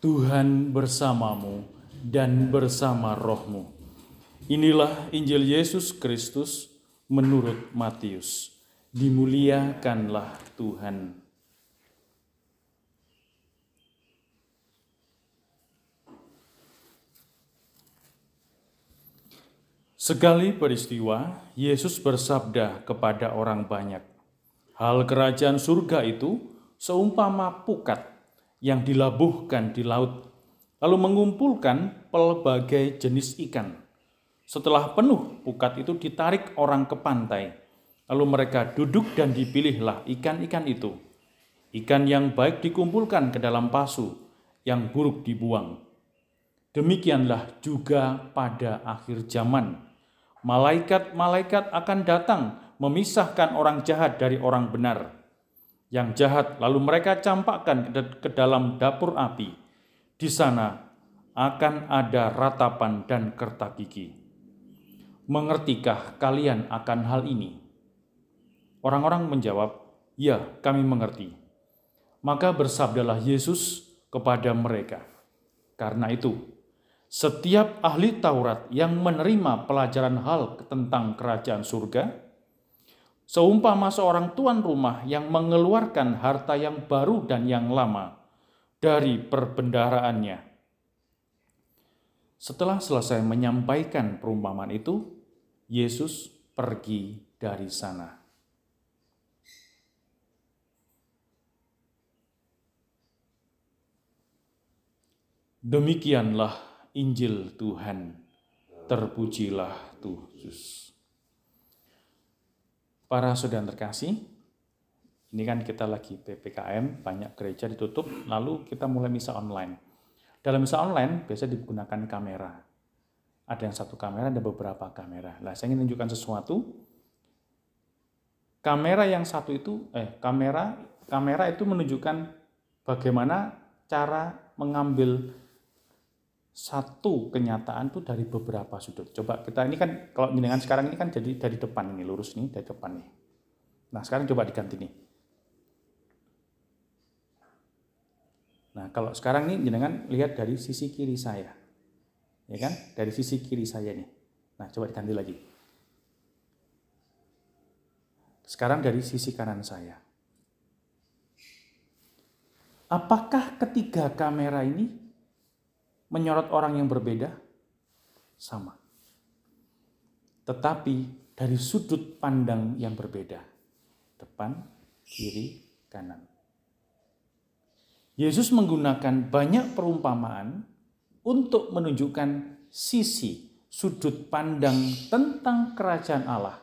Tuhan bersamamu dan bersama rohmu. Inilah Injil Yesus Kristus menurut Matius. Dimuliakanlah Tuhan. Sekali peristiwa, Yesus bersabda kepada orang banyak, "Hal kerajaan surga itu seumpama pukat yang dilabuhkan di laut, lalu mengumpulkan pelbagai jenis ikan. Setelah penuh, pukat itu ditarik orang ke pantai, lalu mereka duduk dan dipilihlah ikan-ikan itu. Ikan yang baik dikumpulkan ke dalam pasu, yang buruk dibuang. Demikianlah juga pada akhir zaman. Malaikat-malaikat akan datang memisahkan orang jahat dari orang benar yang jahat, lalu mereka campakkan ke dalam dapur api. Di sana akan ada ratapan dan kerta gigi. Mengertikah kalian akan hal ini? Orang-orang menjawab, "Ya, kami mengerti." Maka bersabdalah Yesus kepada mereka, "Karena itu, setiap ahli Taurat yang menerima pelajaran hal tentang kerajaan surga, Seumpama seorang tuan rumah yang mengeluarkan harta yang baru dan yang lama dari perbendaharaannya. Setelah selesai menyampaikan perumpamaan itu, Yesus pergi dari sana. Demikianlah Injil Tuhan. Terpujilah Tuhan. Para saudara terkasih, ini kan kita lagi PPKM, banyak gereja ditutup, lalu kita mulai misa online. Dalam misa online biasa digunakan kamera. Ada yang satu kamera, ada beberapa kamera. Nah, saya ingin tunjukkan sesuatu. Kamera yang satu itu, eh, kamera kamera itu menunjukkan bagaimana cara mengambil satu kenyataan itu dari beberapa sudut. Coba kita ini kan kalau dengan sekarang ini kan jadi dari depan ini lurus nih dari depan nih. Nah sekarang coba diganti nih. Nah kalau sekarang ini jenengan lihat dari sisi kiri saya, ya kan? Dari sisi kiri saya nih. Nah coba diganti lagi. Sekarang dari sisi kanan saya. Apakah ketiga kamera ini menyorot orang yang berbeda? Sama. Tetapi dari sudut pandang yang berbeda. Depan, kiri, kanan. Yesus menggunakan banyak perumpamaan untuk menunjukkan sisi sudut pandang tentang kerajaan Allah.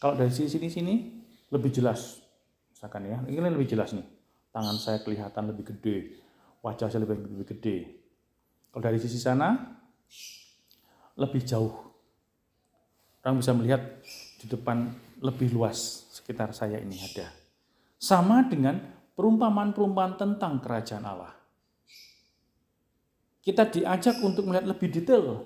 Kalau dari sisi sini sini lebih jelas, misalkan ya, ini lebih jelas nih. Tangan saya kelihatan lebih gede, wajah saya lebih, lebih gede. Kalau dari sisi sana, lebih jauh. Orang bisa melihat di depan lebih luas sekitar saya ini ada. Sama dengan perumpamaan-perumpamaan tentang kerajaan Allah. Kita diajak untuk melihat lebih detail,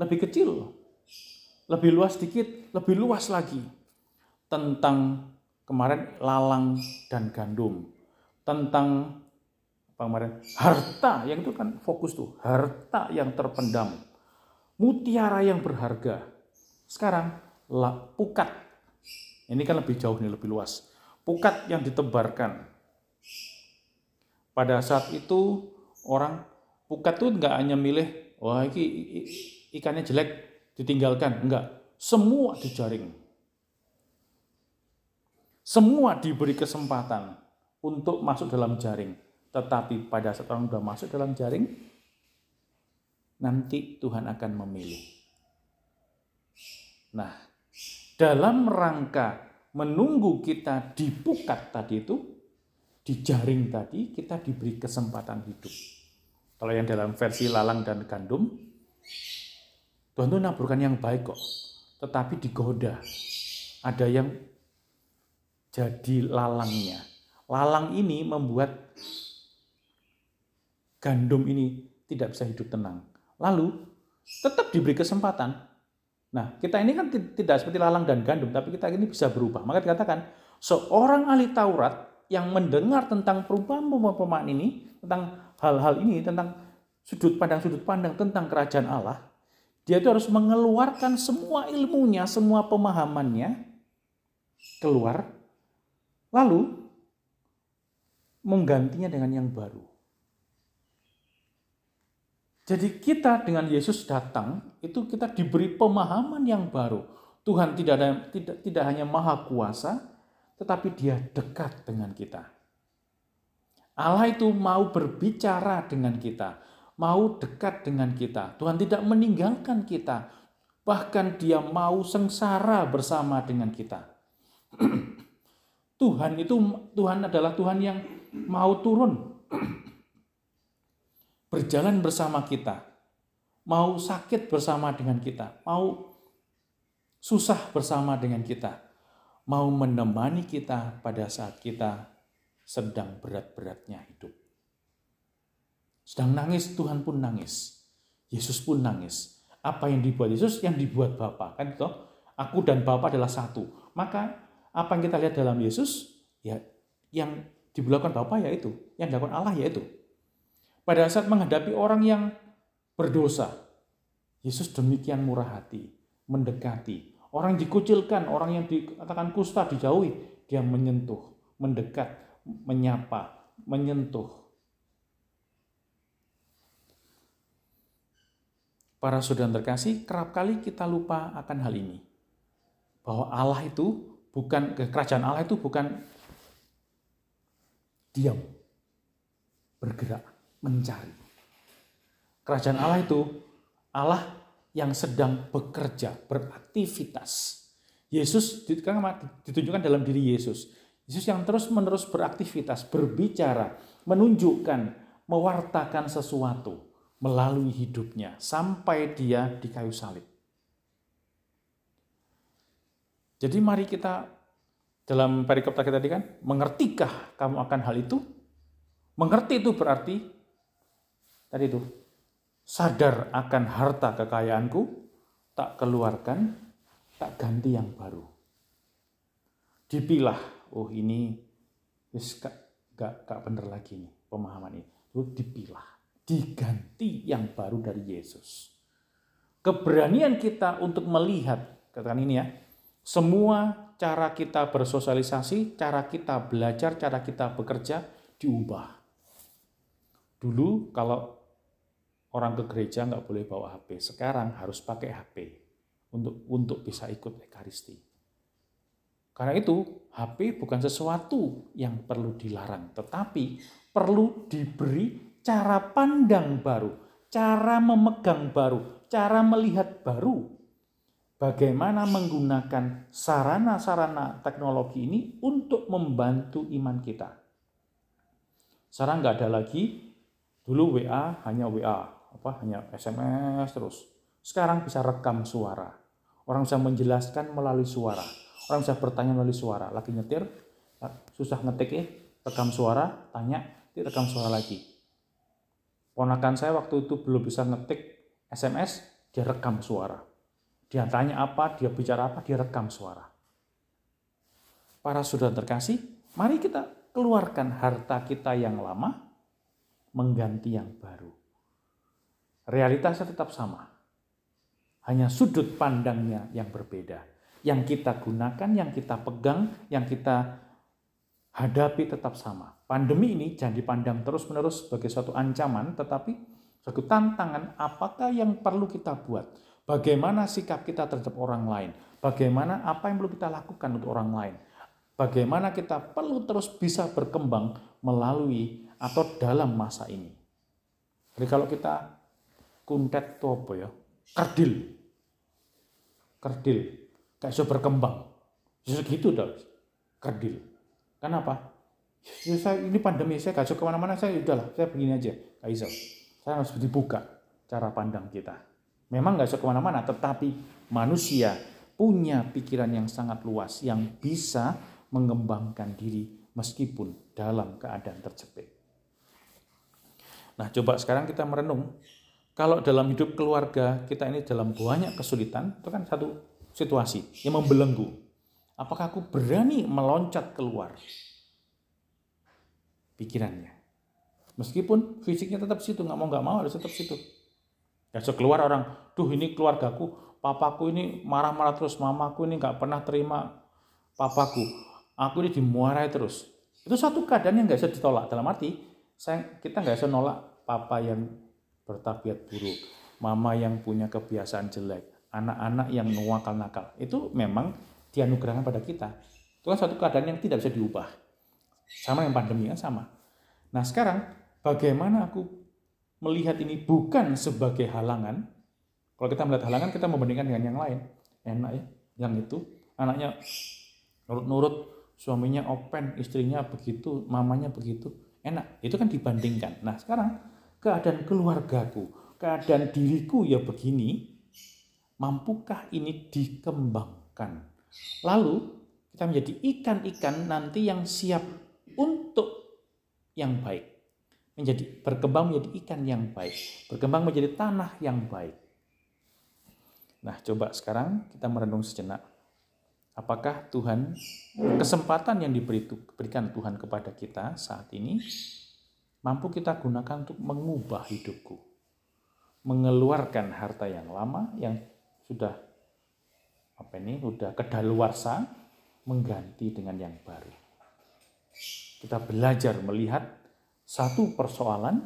lebih kecil, lebih luas sedikit, lebih luas lagi tentang kemarin lalang dan gandum, tentang kemarin harta yang itu kan fokus tuh. Harta yang terpendam. Mutiara yang berharga. Sekarang lah pukat. Ini kan lebih jauh nih lebih luas. Pukat yang ditebarkan. Pada saat itu orang pukat tuh nggak hanya milih wah ini ikannya jelek ditinggalkan. Enggak semua dijaring. Semua diberi kesempatan untuk masuk dalam jaring tetapi pada saat orang sudah masuk dalam jaring, nanti Tuhan akan memilih. Nah, dalam rangka menunggu kita dipukat tadi itu, di jaring tadi kita diberi kesempatan hidup. Kalau yang dalam versi lalang dan gandum, Tuhan itu naburkan yang baik kok, tetapi digoda. Ada yang jadi lalangnya. Lalang ini membuat gandum ini tidak bisa hidup tenang. Lalu tetap diberi kesempatan. Nah, kita ini kan tidak seperti lalang dan gandum, tapi kita ini bisa berubah. Maka dikatakan, seorang ahli Taurat yang mendengar tentang perumpamaan-perumpamaan ini, tentang hal-hal ini, tentang sudut pandang-sudut pandang tentang kerajaan Allah, dia itu harus mengeluarkan semua ilmunya, semua pemahamannya keluar, lalu menggantinya dengan yang baru. Jadi kita dengan Yesus datang, itu kita diberi pemahaman yang baru. Tuhan tidak, ada, tidak, tidak hanya maha kuasa, tetapi dia dekat dengan kita. Allah itu mau berbicara dengan kita, mau dekat dengan kita. Tuhan tidak meninggalkan kita, bahkan dia mau sengsara bersama dengan kita. Tuhan itu Tuhan adalah Tuhan yang mau turun berjalan bersama kita, mau sakit bersama dengan kita, mau susah bersama dengan kita, mau menemani kita pada saat kita sedang berat-beratnya hidup. Sedang nangis, Tuhan pun nangis. Yesus pun nangis. Apa yang dibuat Yesus, yang dibuat Bapa. Kan itu, aku dan Bapa adalah satu. Maka apa yang kita lihat dalam Yesus, ya yang dilakukan Bapa ya itu, yang dilakukan Allah ya itu pada saat menghadapi orang yang berdosa. Yesus demikian murah hati, mendekati. Orang dikucilkan, orang yang dikatakan kusta dijauhi, dia menyentuh, mendekat, menyapa, menyentuh. Para saudara terkasih, kerap kali kita lupa akan hal ini. Bahwa Allah itu bukan, kerajaan Allah itu bukan diam, bergerak mencari. Kerajaan Allah itu Allah yang sedang bekerja, beraktivitas. Yesus kan ditunjukkan dalam diri Yesus. Yesus yang terus-menerus beraktivitas, berbicara, menunjukkan, mewartakan sesuatu melalui hidupnya sampai dia di kayu salib. Jadi mari kita dalam perikop tadi kan, mengertikah kamu akan hal itu? Mengerti itu berarti tadi itu sadar akan harta kekayaanku, tak keluarkan, tak ganti yang baru. Dipilah, oh ini wis gak, gak, gak bener lagi nih pemahaman ini. Itu dipilah, diganti yang baru dari Yesus. Keberanian kita untuk melihat, katakan ini ya, semua cara kita bersosialisasi, cara kita belajar, cara kita bekerja diubah. Dulu kalau orang ke gereja nggak boleh bawa HP. Sekarang harus pakai HP untuk untuk bisa ikut ekaristi. Karena itu HP bukan sesuatu yang perlu dilarang, tetapi perlu diberi cara pandang baru, cara memegang baru, cara melihat baru. Bagaimana menggunakan sarana-sarana teknologi ini untuk membantu iman kita. Sekarang nggak ada lagi, dulu WA hanya WA, apa hanya SMS terus. Sekarang bisa rekam suara. Orang bisa menjelaskan melalui suara. Orang bisa bertanya melalui suara. Lagi nyetir, susah ngetik ya, rekam suara, tanya, rekam suara lagi. Ponakan saya waktu itu belum bisa ngetik SMS, dia rekam suara. Dia tanya apa, dia bicara apa, dia rekam suara. Para saudara terkasih, mari kita keluarkan harta kita yang lama, mengganti yang baru realitasnya tetap sama. Hanya sudut pandangnya yang berbeda. Yang kita gunakan, yang kita pegang, yang kita hadapi tetap sama. Pandemi ini jangan dipandang terus-menerus sebagai suatu ancaman, tetapi suatu tantangan apakah yang perlu kita buat. Bagaimana sikap kita terhadap orang lain. Bagaimana apa yang perlu kita lakukan untuk orang lain. Bagaimana kita perlu terus bisa berkembang melalui atau dalam masa ini. Jadi kalau kita kuntet itu apa ya? Kerdil. Kerdil. Kayak bisa berkembang. Bisa gitu dah. Kerdil. Kenapa? Ya, saya, ini pandemi, saya gak ke mana-mana, saya udahlah, saya begini aja. Bisa. Saya harus dibuka cara pandang kita. Memang gak bisa ke mana-mana, tetapi manusia punya pikiran yang sangat luas, yang bisa mengembangkan diri meskipun dalam keadaan terjepit. Nah, coba sekarang kita merenung kalau dalam hidup keluarga kita ini dalam banyak kesulitan, itu kan satu situasi yang membelenggu. Apakah aku berani meloncat keluar? pikirannya. Meskipun fisiknya tetap situ, nggak mau nggak mau harus tetap situ. Ya keluar orang, duh ini keluargaku, papaku ini marah-marah terus, mamaku ini nggak pernah terima papaku, aku ini dimuarai terus. Itu satu keadaan yang nggak bisa ditolak. Dalam arti, saya, kita nggak bisa nolak papa yang bertabiat buruk, mama yang punya kebiasaan jelek, anak-anak yang nuakal-nakal. Itu memang dianugerahkan pada kita. Itu kan satu keadaan yang tidak bisa diubah. Sama yang pandemi kan sama. Nah sekarang bagaimana aku melihat ini bukan sebagai halangan. Kalau kita melihat halangan, kita membandingkan dengan yang lain. Enak ya, yang itu anaknya nurut-nurut, suaminya open, istrinya begitu, mamanya begitu. Enak, itu kan dibandingkan. Nah sekarang keadaan keluargaku, keadaan diriku ya begini, mampukah ini dikembangkan? Lalu kita menjadi ikan-ikan nanti yang siap untuk yang baik menjadi berkembang menjadi ikan yang baik, berkembang menjadi tanah yang baik. Nah, coba sekarang kita merenung sejenak. Apakah Tuhan kesempatan yang diberikan Tuhan kepada kita saat ini mampu kita gunakan untuk mengubah hidupku, mengeluarkan harta yang lama yang sudah apa ini sudah kedaluarsa mengganti dengan yang baru. Kita belajar melihat satu persoalan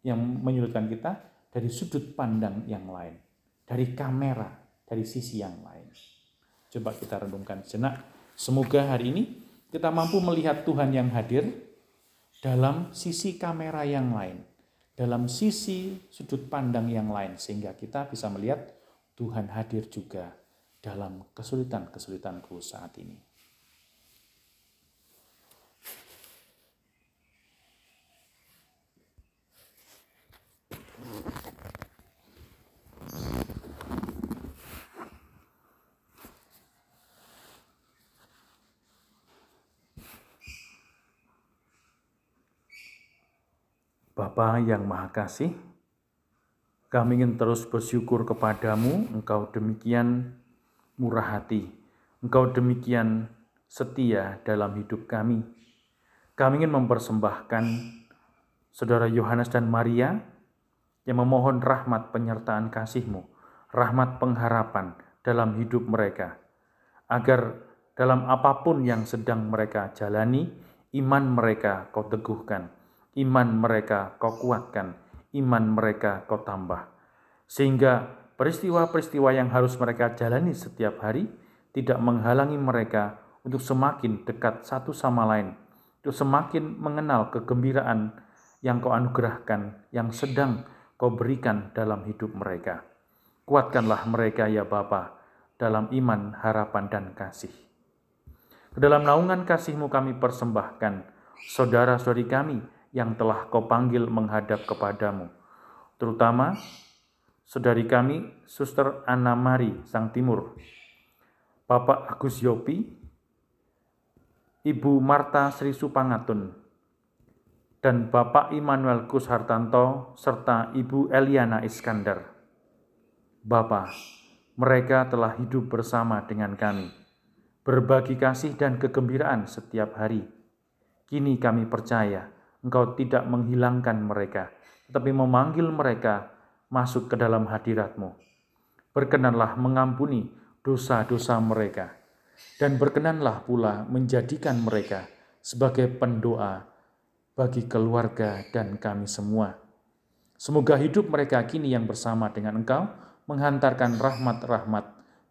yang menyulitkan kita dari sudut pandang yang lain, dari kamera, dari sisi yang lain. Coba kita renungkan sejenak. Semoga hari ini kita mampu melihat Tuhan yang hadir dalam sisi kamera yang lain, dalam sisi sudut pandang yang lain, sehingga kita bisa melihat Tuhan hadir juga dalam kesulitan-kesulitanku saat ini. Bapa yang Maha Kasih, kami ingin terus bersyukur kepadamu, Engkau demikian murah hati, Engkau demikian setia dalam hidup kami. Kami ingin mempersembahkan Saudara Yohanes dan Maria yang memohon rahmat penyertaan kasih-Mu, rahmat pengharapan dalam hidup mereka, agar dalam apa pun yang sedang mereka jalani, iman mereka kau teguhkan, iman mereka kau kuatkan, iman mereka kau tambah. Sehingga peristiwa-peristiwa yang harus mereka jalani setiap hari tidak menghalangi mereka untuk semakin dekat satu sama lain, untuk semakin mengenal kegembiraan yang kau anugerahkan, yang sedang kau berikan dalam hidup mereka. Kuatkanlah mereka ya Bapa dalam iman, harapan, dan kasih. Ke dalam naungan kasihmu kami persembahkan saudara-saudari kami yang telah kau panggil menghadap kepadamu. Terutama saudari kami, Suster Anna Mari, Sang Timur, Bapak Agus Yopi, Ibu Marta Sri Supangatun, dan Bapak Immanuel Kus Hartanto, serta Ibu Eliana Iskandar. Bapak, mereka telah hidup bersama dengan kami, berbagi kasih dan kegembiraan setiap hari. Kini kami percaya Engkau tidak menghilangkan mereka, tetapi memanggil mereka masuk ke dalam hadiratmu. Berkenanlah mengampuni dosa-dosa mereka, dan berkenanlah pula menjadikan mereka sebagai pendoa bagi keluarga dan kami semua. Semoga hidup mereka kini yang bersama dengan Engkau menghantarkan rahmat-rahmat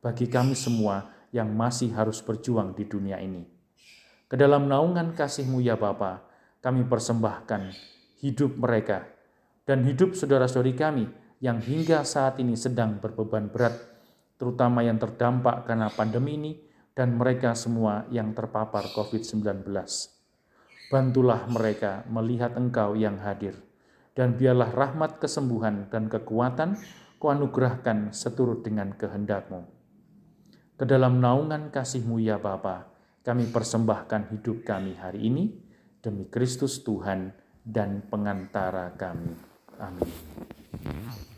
bagi kami semua yang masih harus berjuang di dunia ini. Ke dalam naungan kasih-Mu ya Bapa, kami persembahkan hidup mereka dan hidup saudara-saudari kami yang hingga saat ini sedang berbeban berat, terutama yang terdampak karena pandemi ini dan mereka semua yang terpapar COVID-19. Bantulah mereka melihat Engkau yang hadir, dan biarlah rahmat kesembuhan dan kekuatan Kau anugerahkan seturut dengan kehendakmu. Ke dalam naungan kasih-Mu ya Bapa, kami persembahkan hidup kami hari ini, demi Kristus Tuhan dan pengantara kami. Amin.